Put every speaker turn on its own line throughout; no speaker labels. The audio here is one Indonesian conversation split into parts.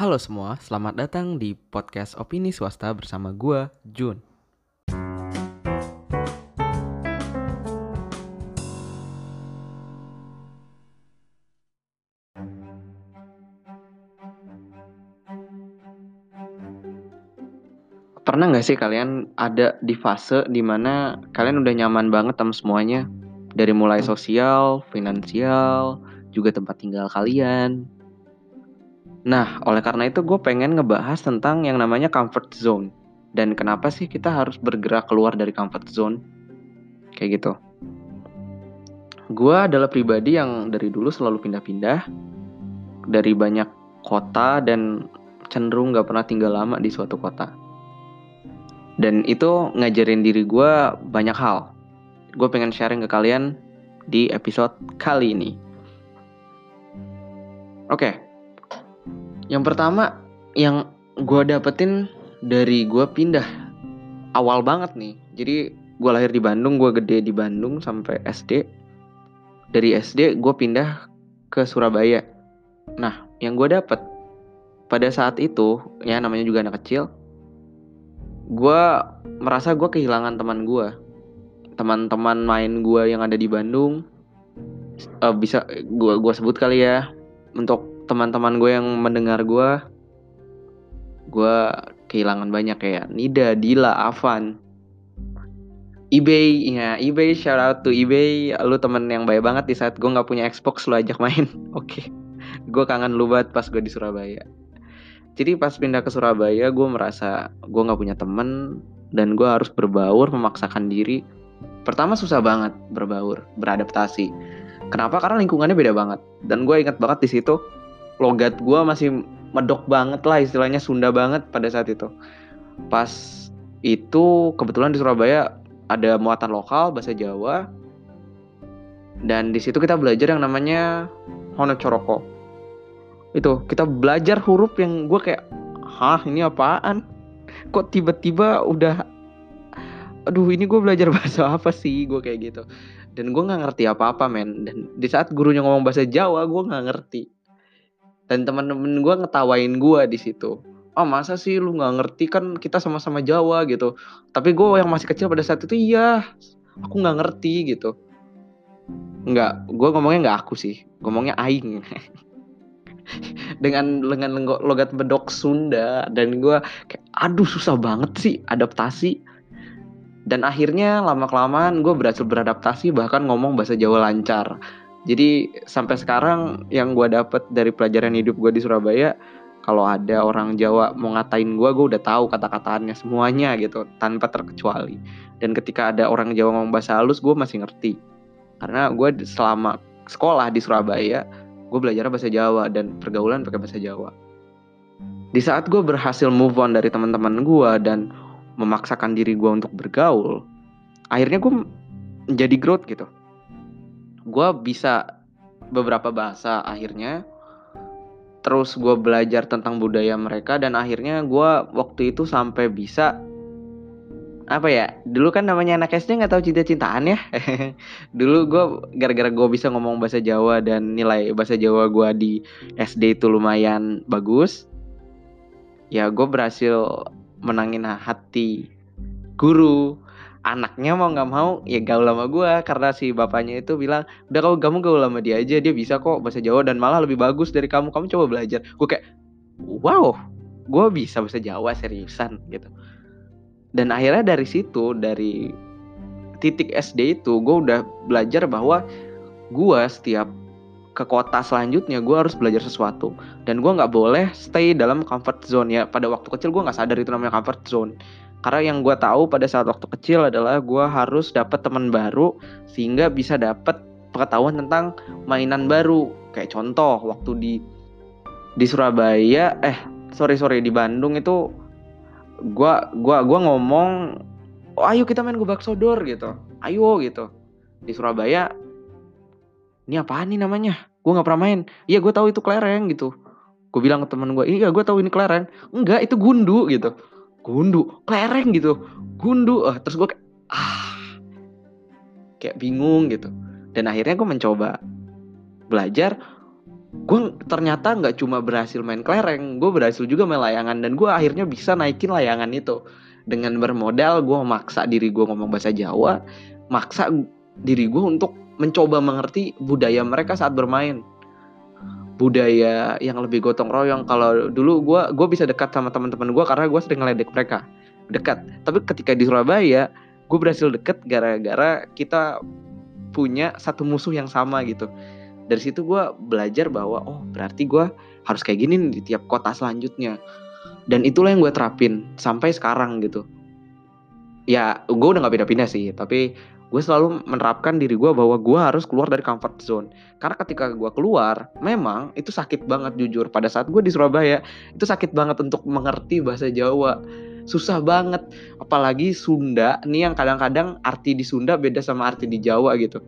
Halo semua, selamat datang di podcast Opini Swasta bersama gua, Jun. Pernah nggak sih kalian ada di fase di mana kalian udah nyaman banget sama semuanya? Dari mulai sosial, finansial, juga tempat tinggal kalian. Nah, oleh karena itu gue pengen ngebahas tentang yang namanya comfort zone. Dan kenapa sih kita harus bergerak keluar dari comfort zone? Kayak gitu. Gue adalah pribadi yang dari dulu selalu pindah-pindah. Dari banyak kota dan cenderung gak pernah tinggal lama di suatu kota. Dan itu ngajarin diri gue banyak hal. Gue pengen sharing ke kalian di episode kali ini. Oke, okay. Yang pertama yang gue dapetin dari gue pindah awal banget nih. Jadi gue lahir di Bandung, gue gede di Bandung sampai SD. Dari SD gue pindah ke Surabaya. Nah, yang gue dapet pada saat itu, ya namanya juga anak kecil, gue merasa gue kehilangan teman gue teman-teman main gue yang ada di Bandung uh, bisa gue gua sebut kali ya untuk teman-teman gue yang mendengar gue gue kehilangan banyak kayak Nida, Dila, Avan, eBay, ya eBay shout out to eBay, lu temen yang baik banget di saat gue nggak punya Xbox lu ajak main, oke, okay. gue kangen lu banget pas gue di Surabaya. Jadi pas pindah ke Surabaya gue merasa gue nggak punya temen dan gue harus berbaur memaksakan diri. Pertama susah banget berbaur beradaptasi. Kenapa? Karena lingkungannya beda banget. Dan gue ingat banget di situ logat gue masih medok banget lah istilahnya Sunda banget pada saat itu. Pas itu kebetulan di Surabaya ada muatan lokal bahasa Jawa. Dan di situ kita belajar yang namanya Hono Coroko itu kita belajar huruf yang gue kayak hah ini apaan? Kok tiba-tiba udah aduh ini gue belajar bahasa apa sih? Gue kayak gitu. Dan gue nggak ngerti apa-apa men. Dan di saat gurunya ngomong bahasa Jawa gue nggak ngerti dan teman-teman gue ngetawain gue di situ. Oh masa sih lu nggak ngerti? Kan kita sama-sama Jawa gitu. Tapi gue yang masih kecil pada saat itu iya aku nggak ngerti gitu. Nggak gue ngomongnya nggak aku sih. Ngomongnya aing. Dengan dengan logat bedok Sunda. Dan gue kayak aduh susah banget sih adaptasi. Dan akhirnya lama kelamaan gue berhasil beradaptasi bahkan ngomong bahasa Jawa lancar jadi sampai sekarang yang gue dapet dari pelajaran hidup gue di Surabaya kalau ada orang Jawa mau ngatain gue gue udah tahu kata-kataannya semuanya gitu tanpa terkecuali. Dan ketika ada orang Jawa ngomong bahasa halus gue masih ngerti. Karena gue selama sekolah di Surabaya gue belajar bahasa Jawa dan pergaulan pakai bahasa Jawa. Di saat gue berhasil move on dari teman-teman gue dan memaksakan diri gue untuk bergaul akhirnya gue menjadi growth gitu gue bisa beberapa bahasa akhirnya. Terus gue belajar tentang budaya mereka dan akhirnya gue waktu itu sampai bisa apa ya dulu kan namanya anak SD nggak tahu cinta-cintaan ya. Dulu gue gara-gara gue bisa ngomong bahasa Jawa dan nilai bahasa Jawa gue di SD itu lumayan bagus ya gue berhasil menangin hati guru anaknya mau nggak mau ya gaul sama gue karena si bapaknya itu bilang udah kau kamu gaul sama dia aja dia bisa kok bahasa Jawa dan malah lebih bagus dari kamu. Kamu coba belajar. Gue kayak wow gue bisa bahasa Jawa seriusan gitu. Dan akhirnya dari situ dari titik SD itu gue udah belajar bahwa gue setiap ke kota selanjutnya gue harus belajar sesuatu. Dan gue nggak boleh stay dalam comfort zone ya pada waktu kecil gue nggak sadar itu namanya comfort zone karena yang gue tahu pada saat waktu kecil adalah gue harus dapat teman baru sehingga bisa dapat pengetahuan tentang mainan baru. Kayak contoh waktu di di Surabaya eh sorry sorry di Bandung itu gua gua gua ngomong oh, ayo kita main gobak sodor gitu. Ayo gitu. Di Surabaya ini apa nih namanya? Gue nggak pernah main. Iya gue tahu itu kelereng gitu. Gue bilang ke teman gue iya gue tahu ini kelereng. Enggak itu gundu gitu gundu kelereng gitu. Gundu ah terus gue kayak ah. Kayak bingung gitu. Dan akhirnya gue mencoba belajar. Gue ternyata nggak cuma berhasil main kelereng gue berhasil juga main layangan. Dan gue akhirnya bisa naikin layangan itu. Dengan bermodal gue memaksa diri gue ngomong bahasa Jawa maksa diri gue untuk mencoba mengerti budaya mereka saat bermain budaya yang lebih gotong royong. Kalau dulu gue gue bisa dekat sama teman-teman gue karena gue sering ngeledek mereka. Dekat. Tapi ketika di Surabaya gue berhasil deket gara-gara kita punya satu musuh yang sama gitu. Dari situ gue belajar bahwa oh berarti gue harus kayak gini di tiap kota selanjutnya. Dan itulah yang gue terapin sampai sekarang gitu. Ya gue udah gak pindah-pindah sih tapi gue selalu menerapkan diri gue bahwa gue harus keluar dari comfort zone. Karena ketika gue keluar memang itu sakit banget jujur. Pada saat gue di Surabaya itu sakit banget untuk mengerti bahasa Jawa. Susah banget. Apalagi Sunda nih yang kadang-kadang arti di Sunda beda sama arti di Jawa gitu.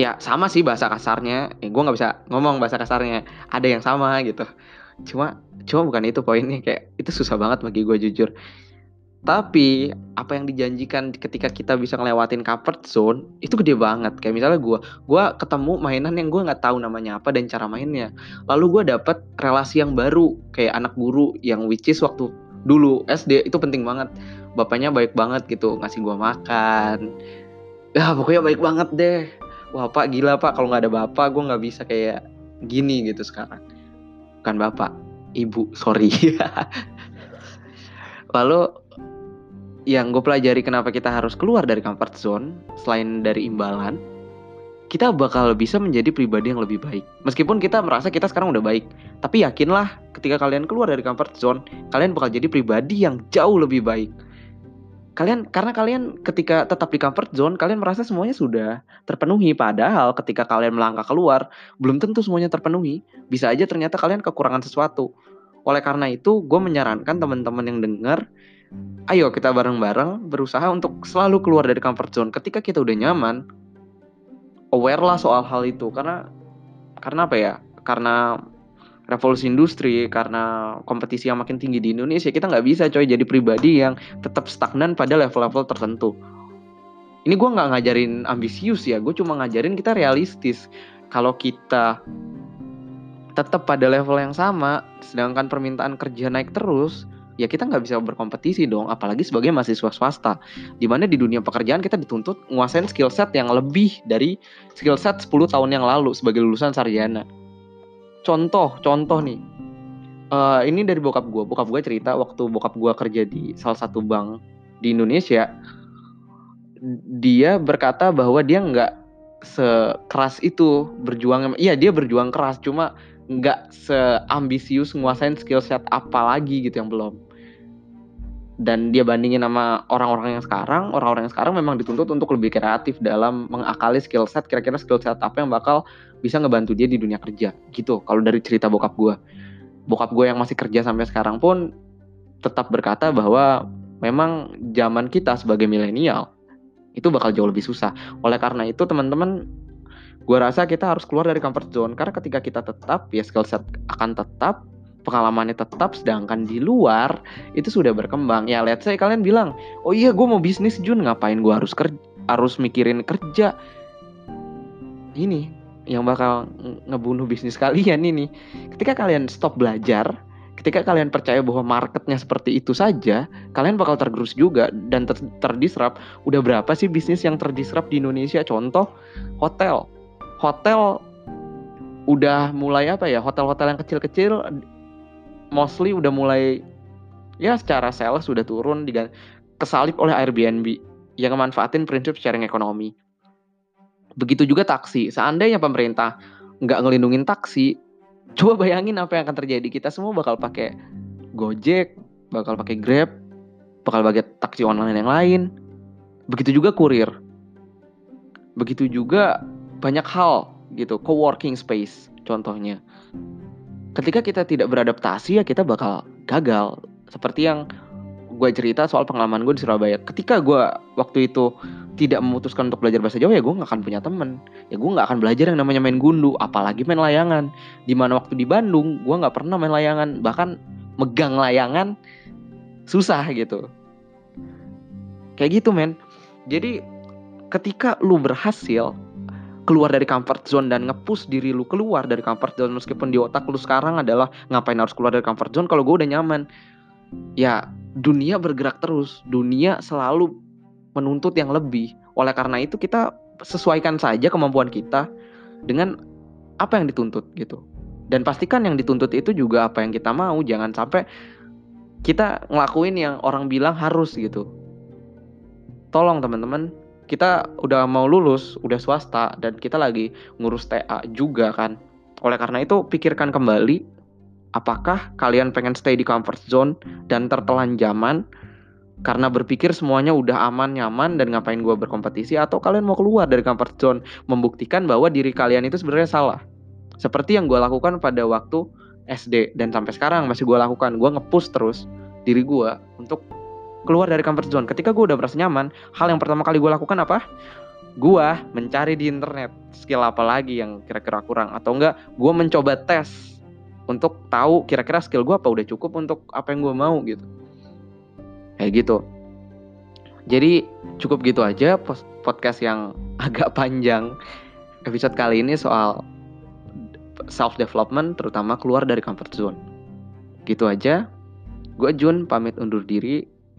Ya sama sih bahasa kasarnya. Ya gue nggak bisa ngomong bahasa kasarnya. Ada yang sama gitu. Cuma cuma bukan itu poinnya. Kayak itu susah banget bagi gue jujur tapi apa yang dijanjikan ketika kita bisa ngelewatin comfort zone itu gede banget. Kayak misalnya gue gue ketemu mainan yang gue nggak tahu namanya apa dan cara mainnya. Lalu gue dapet relasi yang baru kayak anak guru yang which is waktu dulu SD itu penting banget. Bapaknya baik banget gitu ngasih gue makan. Ya pokoknya baik banget deh. Wah pak gila pak. Kalau nggak ada bapak gue nggak bisa kayak gini gitu sekarang. Bukan bapak ibu sorry. Lalu yang gue pelajari kenapa kita harus keluar dari comfort zone selain dari imbalan kita bakal bisa menjadi pribadi yang lebih baik. Meskipun kita merasa kita sekarang udah baik tapi yakinlah ketika kalian keluar dari comfort zone kalian bakal jadi pribadi yang jauh lebih baik. Kalian karena kalian ketika tetap di comfort zone kalian merasa semuanya sudah terpenuhi. Padahal ketika kalian melangkah keluar belum tentu semuanya terpenuhi. Bisa aja ternyata kalian kekurangan sesuatu. Oleh karena itu gue menyarankan teman-teman yang dengar ayo kita bareng-bareng berusaha untuk selalu keluar dari comfort zone ketika kita udah nyaman. Aware lah soal hal itu karena karena apa ya? Karena revolusi industri karena kompetisi yang makin tinggi di Indonesia kita nggak bisa coy jadi pribadi yang tetap stagnan pada level-level tertentu. Ini gue nggak ngajarin ambisius ya gue cuma ngajarin kita realistis. Kalau kita tetap pada level yang sama sedangkan permintaan kerja naik terus ya kita nggak bisa berkompetisi dong apalagi sebagai mahasiswa swasta. Di mana di dunia pekerjaan kita dituntut nguasain skill set yang lebih dari skill set 10 tahun yang lalu sebagai lulusan sarjana. Contoh contoh nih. Uh, ini dari bokap gue bokap gue cerita waktu bokap gue kerja di salah satu bank di Indonesia dia berkata bahwa dia nggak sekeras itu berjuang iya dia berjuang keras cuma nggak seambisius nguasain skill set apa lagi gitu yang belum dan dia bandingin sama orang-orang yang sekarang, orang-orang yang sekarang memang dituntut untuk lebih kreatif dalam mengakali skill set, kira-kira skill set apa yang bakal bisa ngebantu dia di dunia kerja gitu. Kalau dari cerita bokap gue bokap gue yang masih kerja sampai sekarang pun tetap berkata bahwa memang zaman kita sebagai milenial itu bakal jauh lebih susah. Oleh karena itu teman-teman gue rasa kita harus keluar dari comfort zone. Karena ketika kita tetap ya skill set akan tetap pengalamannya tetap sedangkan di luar itu sudah berkembang ya lihat saya kalian bilang oh iya gue mau bisnis Jun ngapain gue harus kerja harus mikirin kerja ini yang bakal ngebunuh bisnis kalian ini. Ketika kalian stop belajar, ketika kalian percaya bahwa marketnya seperti itu saja, kalian bakal tergerus juga dan ter terdisrupt. Udah berapa sih bisnis yang terdisrupt di Indonesia? Contoh hotel. Hotel udah mulai apa ya? Hotel-hotel yang kecil-kecil mostly udah mulai ya secara sales sudah turun kesalip oleh Airbnb yang memanfaatin prinsip sharing ekonomi Begitu juga taksi. Seandainya pemerintah nggak ngelindungin taksi, coba bayangin apa yang akan terjadi. Kita semua bakal pakai Gojek, bakal pakai Grab, bakal pakai taksi online yang lain. Begitu juga kurir. Begitu juga banyak hal gitu, co-working space contohnya. Ketika kita tidak beradaptasi ya kita bakal gagal. Seperti yang gue cerita soal pengalaman gue di Surabaya. Ketika gue waktu itu tidak memutuskan untuk belajar bahasa Jawa ya gue nggak akan punya temen. Ya gue nggak akan belajar yang namanya main gundu apalagi main layangan. Di mana waktu di Bandung gue nggak pernah main layangan. Bahkan megang layangan susah gitu. Kayak gitu men. Jadi ketika lu berhasil keluar dari comfort zone dan ngepush diri lu keluar dari comfort zone. Meskipun di otak lu sekarang adalah ngapain harus keluar dari comfort zone kalau gue udah nyaman. Ya dunia bergerak terus. Dunia selalu menuntut yang lebih. Oleh karena itu kita sesuaikan saja kemampuan kita dengan apa yang dituntut gitu. Dan pastikan yang dituntut itu juga apa yang kita mau. Jangan sampai kita ngelakuin yang orang bilang harus gitu. Tolong teman-teman kita udah mau lulus udah swasta dan kita lagi ngurus TA juga kan. Oleh karena itu pikirkan kembali apakah kalian pengen stay di comfort zone dan tertelan zaman? Karena berpikir semuanya udah aman nyaman dan ngapain gue berkompetisi? Atau kalian mau keluar dari comfort zone membuktikan bahwa diri kalian itu sebenarnya salah? Seperti yang gue lakukan pada waktu SD dan sampai sekarang masih gue lakukan. Gue ngepush terus diri gue untuk keluar dari comfort zone. Ketika gue udah merasa nyaman hal yang pertama kali gue lakukan apa? Gue mencari di internet skill apa lagi yang kira-kira kurang atau enggak gue mencoba tes untuk tahu kira-kira skill gue apa udah cukup untuk apa yang gue mau gitu. Kayak gitu. Jadi cukup gitu aja podcast yang agak panjang. Episode kali ini soal self development terutama keluar dari comfort zone. Gitu aja. Gue Jun pamit undur diri